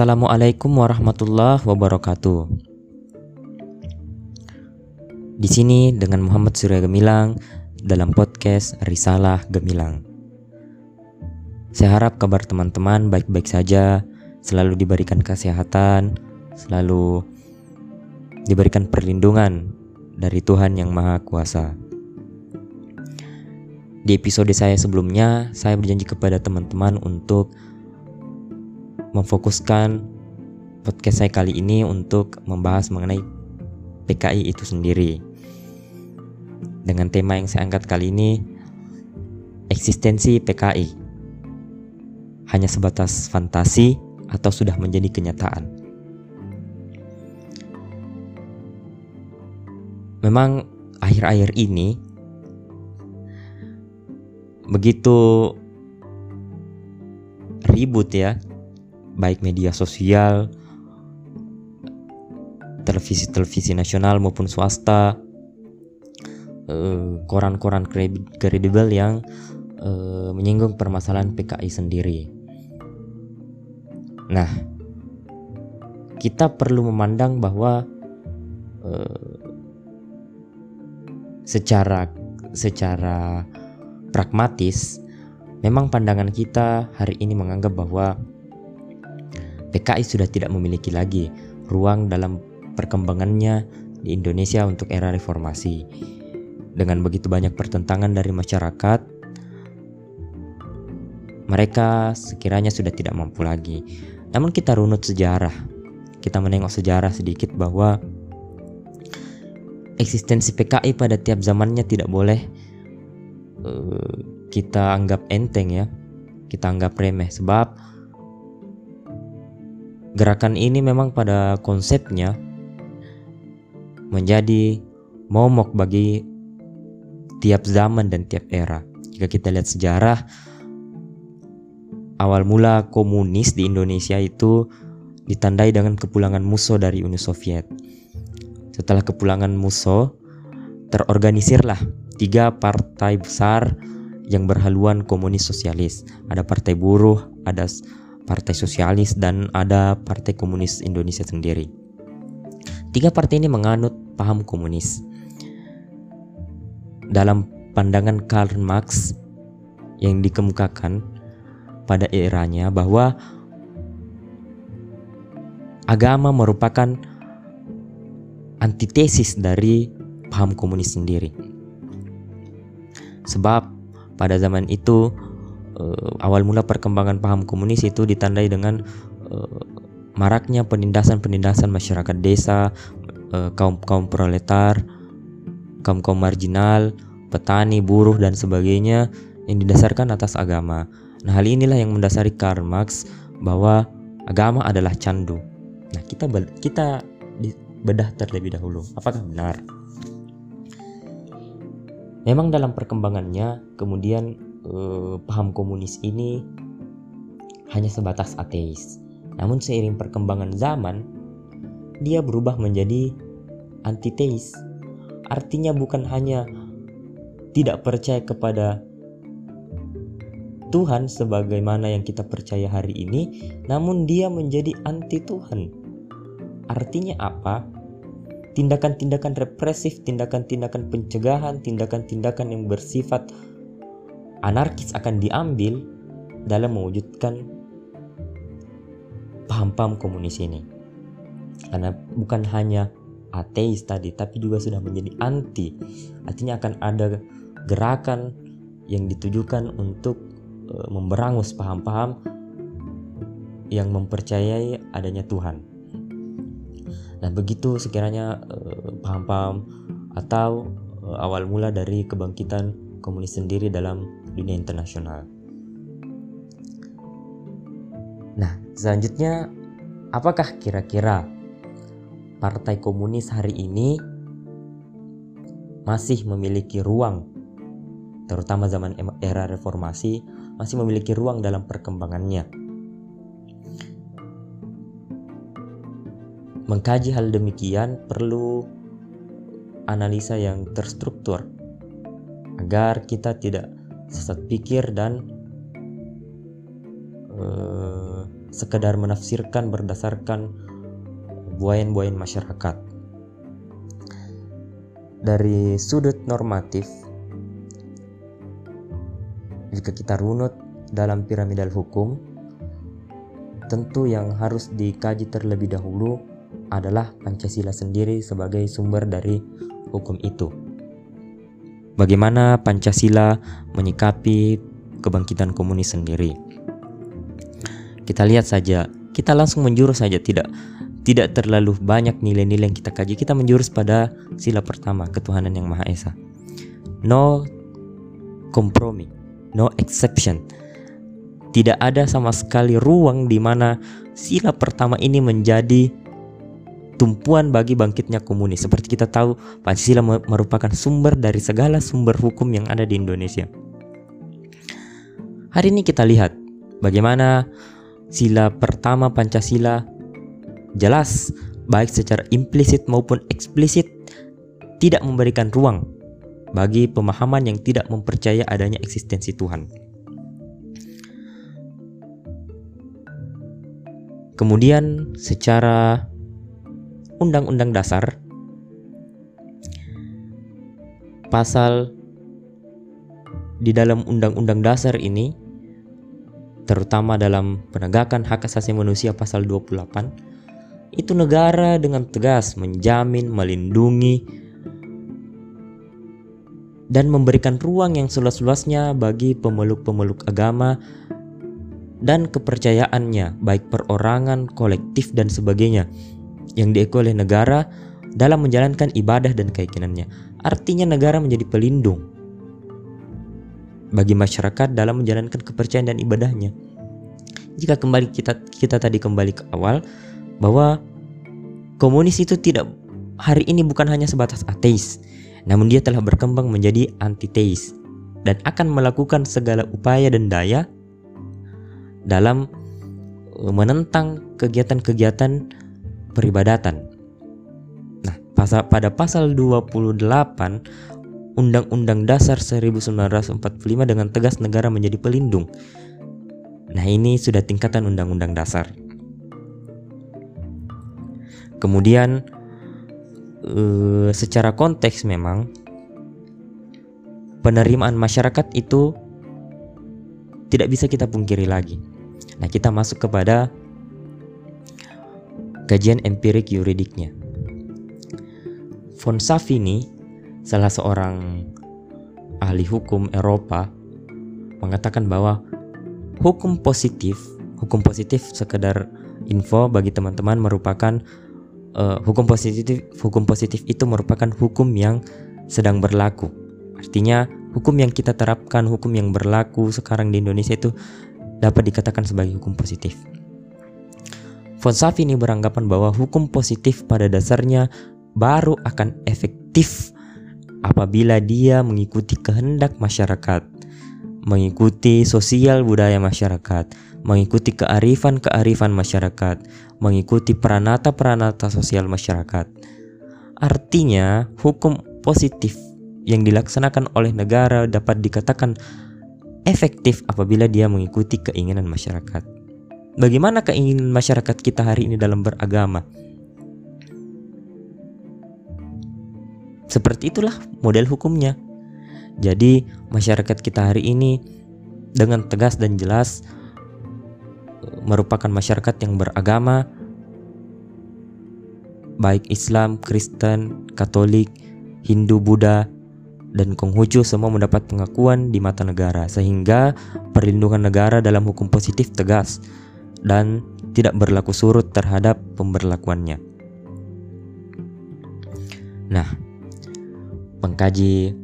Assalamualaikum warahmatullahi wabarakatuh. Di sini dengan Muhammad Surya Gemilang dalam podcast Risalah Gemilang. Saya harap kabar teman-teman baik-baik saja, selalu diberikan kesehatan, selalu diberikan perlindungan dari Tuhan yang Maha Kuasa. Di episode saya sebelumnya, saya berjanji kepada teman-teman untuk memfokuskan podcast saya kali ini untuk membahas mengenai PKI itu sendiri. Dengan tema yang saya angkat kali ini, eksistensi PKI. Hanya sebatas fantasi atau sudah menjadi kenyataan? Memang akhir-akhir ini begitu ribut ya, baik media sosial, televisi-televisi nasional maupun swasta, Eh, koran-koran kredibel yang uh, menyinggung permasalahan PKI sendiri. Nah, kita perlu memandang bahwa uh, secara secara pragmatis memang pandangan kita hari ini menganggap bahwa PKI sudah tidak memiliki lagi ruang dalam perkembangannya di Indonesia untuk era reformasi. Dengan begitu banyak pertentangan dari masyarakat, mereka sekiranya sudah tidak mampu lagi. Namun kita runut sejarah, kita menengok sejarah sedikit bahwa eksistensi PKI pada tiap zamannya tidak boleh uh, kita anggap enteng ya, kita anggap remeh. Sebab gerakan ini memang pada konsepnya menjadi momok bagi tiap zaman dan tiap era. Jika kita lihat sejarah, awal mula komunis di Indonesia itu ditandai dengan kepulangan musuh dari Uni Soviet. Setelah kepulangan musuh, terorganisirlah tiga partai besar yang berhaluan komunis sosialis. Ada partai buruh, ada partai sosialis, dan ada partai komunis Indonesia sendiri. Tiga partai ini menganut paham komunis dalam pandangan Karl Marx yang dikemukakan pada eranya bahwa agama merupakan antitesis dari paham komunis sendiri. Sebab pada zaman itu eh, awal mula perkembangan paham komunis itu ditandai dengan eh, maraknya penindasan-penindasan masyarakat desa, eh, kaum kaum proletar, kaum kaum marginal, petani, buruh dan sebagainya yang didasarkan atas agama. Nah, hal inilah yang mendasari Karl Marx bahwa agama adalah candu. Nah, kita kita bedah terlebih dahulu. Apakah benar? Memang dalam perkembangannya kemudian eh, paham komunis ini hanya sebatas ateis. Namun seiring perkembangan zaman dia berubah menjadi antiteis artinya bukan hanya tidak percaya kepada Tuhan sebagaimana yang kita percaya hari ini, namun dia menjadi anti Tuhan. Artinya apa? Tindakan-tindakan represif, tindakan-tindakan pencegahan, tindakan-tindakan yang bersifat anarkis akan diambil dalam mewujudkan paham-paham komunis ini. Karena bukan hanya ateis tadi tapi juga sudah menjadi anti artinya akan ada gerakan yang ditujukan untuk e, memberangus paham-paham yang mempercayai adanya Tuhan. Nah, begitu sekiranya e, paham-paham atau e, awal mula dari kebangkitan komunis sendiri dalam dunia internasional. Nah, selanjutnya apakah kira-kira Partai Komunis hari ini masih memiliki ruang, terutama zaman era reformasi, masih memiliki ruang dalam perkembangannya. Mengkaji hal demikian perlu analisa yang terstruktur agar kita tidak sesat pikir dan uh, sekedar menafsirkan berdasarkan buayan-buayan masyarakat. Dari sudut normatif, jika kita runut dalam piramidal hukum, tentu yang harus dikaji terlebih dahulu adalah Pancasila sendiri sebagai sumber dari hukum itu. Bagaimana Pancasila menyikapi kebangkitan komunis sendiri? Kita lihat saja, kita langsung menjurus saja tidak tidak terlalu banyak nilai-nilai yang kita kaji. Kita menjurus pada sila pertama, ketuhanan yang Maha Esa. No kompromi, no exception. Tidak ada sama sekali ruang di mana sila pertama ini menjadi tumpuan bagi bangkitnya komunis. Seperti kita tahu, Pancasila merupakan sumber dari segala sumber hukum yang ada di Indonesia. Hari ini kita lihat bagaimana sila pertama Pancasila jelas baik secara implisit maupun eksplisit tidak memberikan ruang bagi pemahaman yang tidak mempercaya adanya eksistensi Tuhan. Kemudian secara undang-undang dasar. Pasal di dalam undang-undang dasar ini terutama dalam penegakan hak asasi manusia pasal 28 itu negara dengan tegas menjamin, melindungi, dan memberikan ruang yang seluas-luasnya bagi pemeluk-pemeluk agama dan kepercayaannya, baik perorangan, kolektif, dan sebagainya, yang diakui oleh negara dalam menjalankan ibadah dan keyakinannya. Artinya, negara menjadi pelindung bagi masyarakat dalam menjalankan kepercayaan dan ibadahnya. Jika kembali kita kita tadi kembali ke awal, bahwa komunis itu tidak hari ini bukan hanya sebatas ateis, namun dia telah berkembang menjadi antiteis dan akan melakukan segala upaya dan daya dalam menentang kegiatan-kegiatan peribadatan. Nah, pasal, pada pasal 28 Undang-Undang Dasar 1945 dengan tegas negara menjadi pelindung. Nah, ini sudah tingkatan Undang-Undang Dasar. Kemudian uh, secara konteks memang penerimaan masyarakat itu tidak bisa kita pungkiri lagi. Nah, kita masuk kepada kajian empirik yuridiknya. Von Savini, salah seorang ahli hukum Eropa, mengatakan bahwa hukum positif, hukum positif sekedar info bagi teman-teman merupakan uh, hukum positif hukum positif itu merupakan hukum yang sedang berlaku. Artinya hukum yang kita terapkan, hukum yang berlaku sekarang di Indonesia itu dapat dikatakan sebagai hukum positif. Fonsafi ini beranggapan bahwa hukum positif pada dasarnya baru akan efektif apabila dia mengikuti kehendak masyarakat, mengikuti sosial budaya masyarakat, mengikuti kearifan-kearifan masyarakat, mengikuti peranata-peranata sosial masyarakat. Artinya, hukum positif yang dilaksanakan oleh negara dapat dikatakan efektif apabila dia mengikuti keinginan masyarakat. Bagaimana keinginan masyarakat kita hari ini dalam beragama? Seperti itulah model hukumnya. Jadi, masyarakat kita hari ini dengan tegas dan jelas merupakan masyarakat yang beragama baik Islam, Kristen, Katolik, Hindu, Buddha, dan Konghucu semua mendapat pengakuan di mata negara sehingga perlindungan negara dalam hukum positif tegas dan tidak berlaku surut terhadap pemberlakuannya. Nah, mengkaji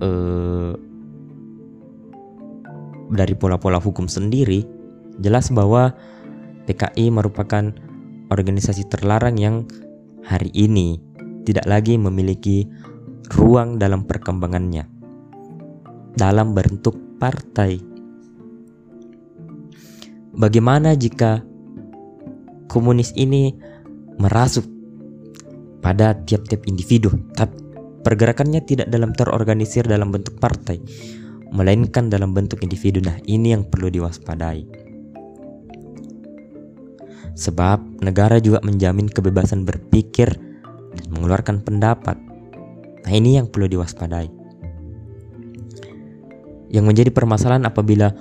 eh, dari pola-pola hukum sendiri Jelas bahwa PKI merupakan organisasi terlarang yang hari ini tidak lagi memiliki ruang dalam perkembangannya dalam bentuk partai. Bagaimana jika komunis ini merasuk pada tiap-tiap individu, tapi pergerakannya tidak dalam terorganisir dalam bentuk partai, melainkan dalam bentuk individu. Nah, ini yang perlu diwaspadai. Sebab negara juga menjamin kebebasan berpikir dan mengeluarkan pendapat. Nah, ini yang perlu diwaspadai. Yang menjadi permasalahan apabila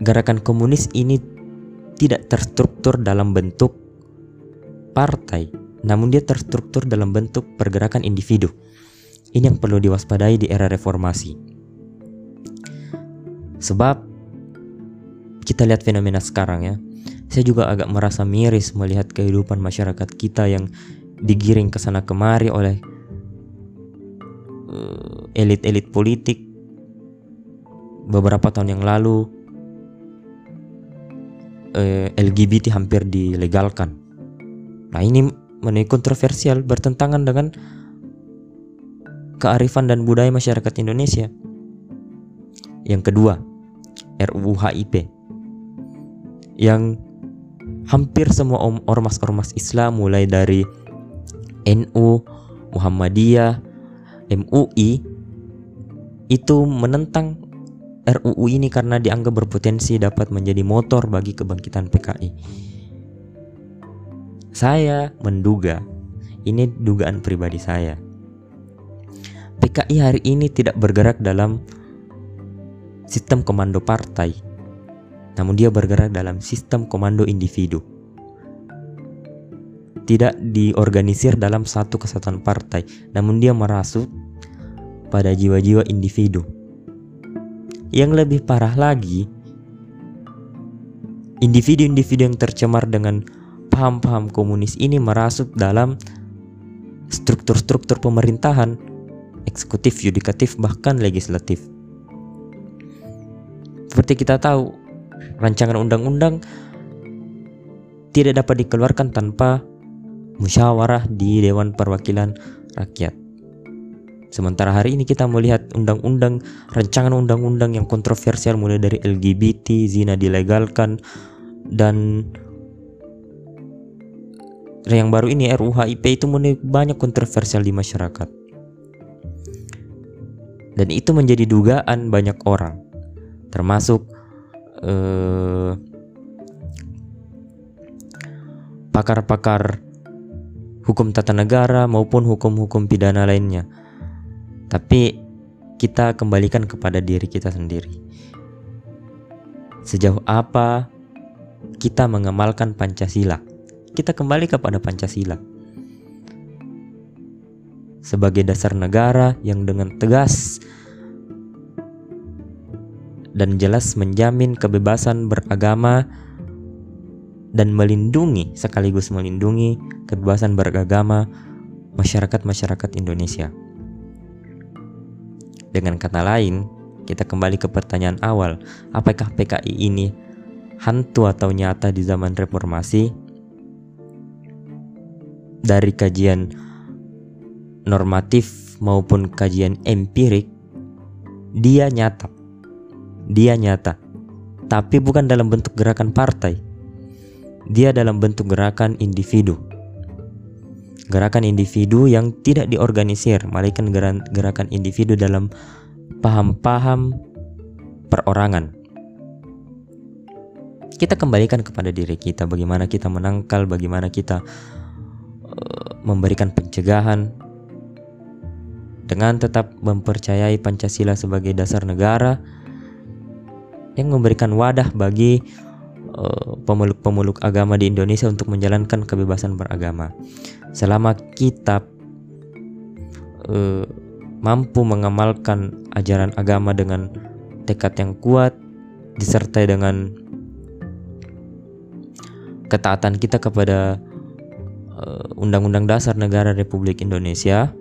gerakan komunis ini tidak terstruktur dalam bentuk partai, namun dia terstruktur dalam bentuk pergerakan individu. Ini yang perlu diwaspadai di era reformasi. Sebab kita lihat fenomena sekarang ya. Saya juga agak merasa miris melihat kehidupan masyarakat kita yang digiring ke sana kemari oleh eh, elit-elit uh, politik beberapa tahun yang lalu eh, LGBT hampir dilegalkan. Nah, ini menuai kontroversial bertentangan dengan kearifan dan budaya masyarakat Indonesia. Yang kedua, RUU HIP yang hampir semua ormas-ormas Islam mulai dari NU, Muhammadiyah, MUI itu menentang RUU ini karena dianggap berpotensi dapat menjadi motor bagi kebangkitan PKI. Saya menduga, ini dugaan pribadi saya. PKI hari ini tidak bergerak dalam sistem komando partai, namun dia bergerak dalam sistem komando individu tidak diorganisir dalam satu kesatuan partai, namun dia merasuk pada jiwa-jiwa individu. Yang lebih parah lagi, individu-individu yang tercemar dengan paham-paham komunis ini merasuk dalam struktur-struktur pemerintahan, eksekutif, yudikatif, bahkan legislatif. Seperti kita tahu, rancangan undang-undang tidak dapat dikeluarkan tanpa musyawarah di Dewan Perwakilan Rakyat. Sementara hari ini kita melihat undang-undang, rancangan undang-undang yang kontroversial mulai dari LGBT, zina dilegalkan, dan yang baru ini RUU HIP itu mulai banyak kontroversial di masyarakat. Dan itu menjadi dugaan banyak orang, termasuk eh, pakar-pakar hukum tata negara maupun hukum-hukum pidana lainnya. Tapi kita kembalikan kepada diri kita sendiri. Sejauh apa kita mengamalkan Pancasila? Kita kembali kepada Pancasila. Sebagai dasar negara yang dengan tegas dan jelas menjamin kebebasan beragama dan melindungi sekaligus melindungi kebebasan beragama masyarakat-masyarakat Indonesia. Dengan kata lain, kita kembali ke pertanyaan awal, apakah PKI ini hantu atau nyata di zaman reformasi? Dari kajian normatif maupun kajian empirik, dia nyata. Dia nyata. Tapi bukan dalam bentuk gerakan partai. Dia dalam bentuk gerakan individu gerakan individu yang tidak diorganisir, melainkan gerakan individu dalam paham-paham perorangan. Kita kembalikan kepada diri kita bagaimana kita menangkal, bagaimana kita uh, memberikan pencegahan dengan tetap mempercayai Pancasila sebagai dasar negara yang memberikan wadah bagi Eh, pemeluk-pemeluk agama di Indonesia untuk menjalankan kebebasan beragama. Selama kita uh, mampu mengamalkan ajaran agama dengan tekad yang kuat, disertai dengan ketaatan kita kepada eh, Undang-Undang Dasar Negara Republik Indonesia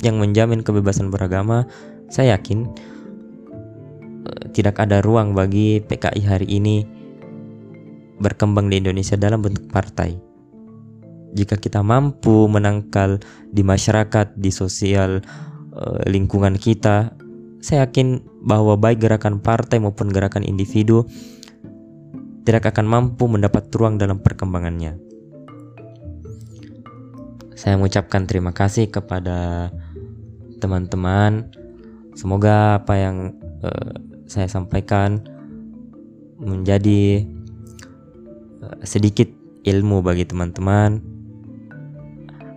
yang menjamin kebebasan beragama, saya yakin uh, tidak ada ruang bagi PKI hari ini berkembang di Indonesia dalam bentuk partai. Jika kita mampu menangkal di masyarakat, di sosial uh, lingkungan kita, saya yakin bahwa baik gerakan partai maupun gerakan individu tidak akan mampu mendapat ruang dalam perkembangannya. Saya mengucapkan terima kasih kepada teman-teman. Semoga apa yang uh, saya sampaikan menjadi sedikit ilmu bagi teman-teman.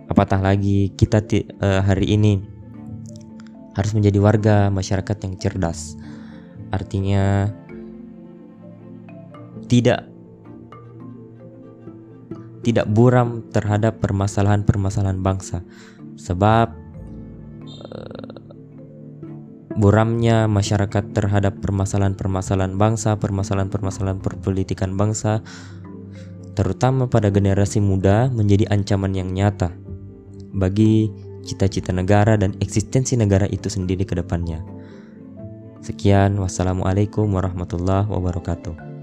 Apatah lagi kita uh, hari ini harus menjadi warga masyarakat yang cerdas. Artinya tidak tidak buram terhadap permasalahan-permasalahan bangsa. Sebab uh, buramnya masyarakat terhadap permasalahan-permasalahan bangsa, permasalahan-permasalahan perpolitikan bangsa terutama pada generasi muda menjadi ancaman yang nyata bagi cita-cita negara dan eksistensi negara itu sendiri ke depannya. Sekian, wassalamualaikum warahmatullahi wabarakatuh.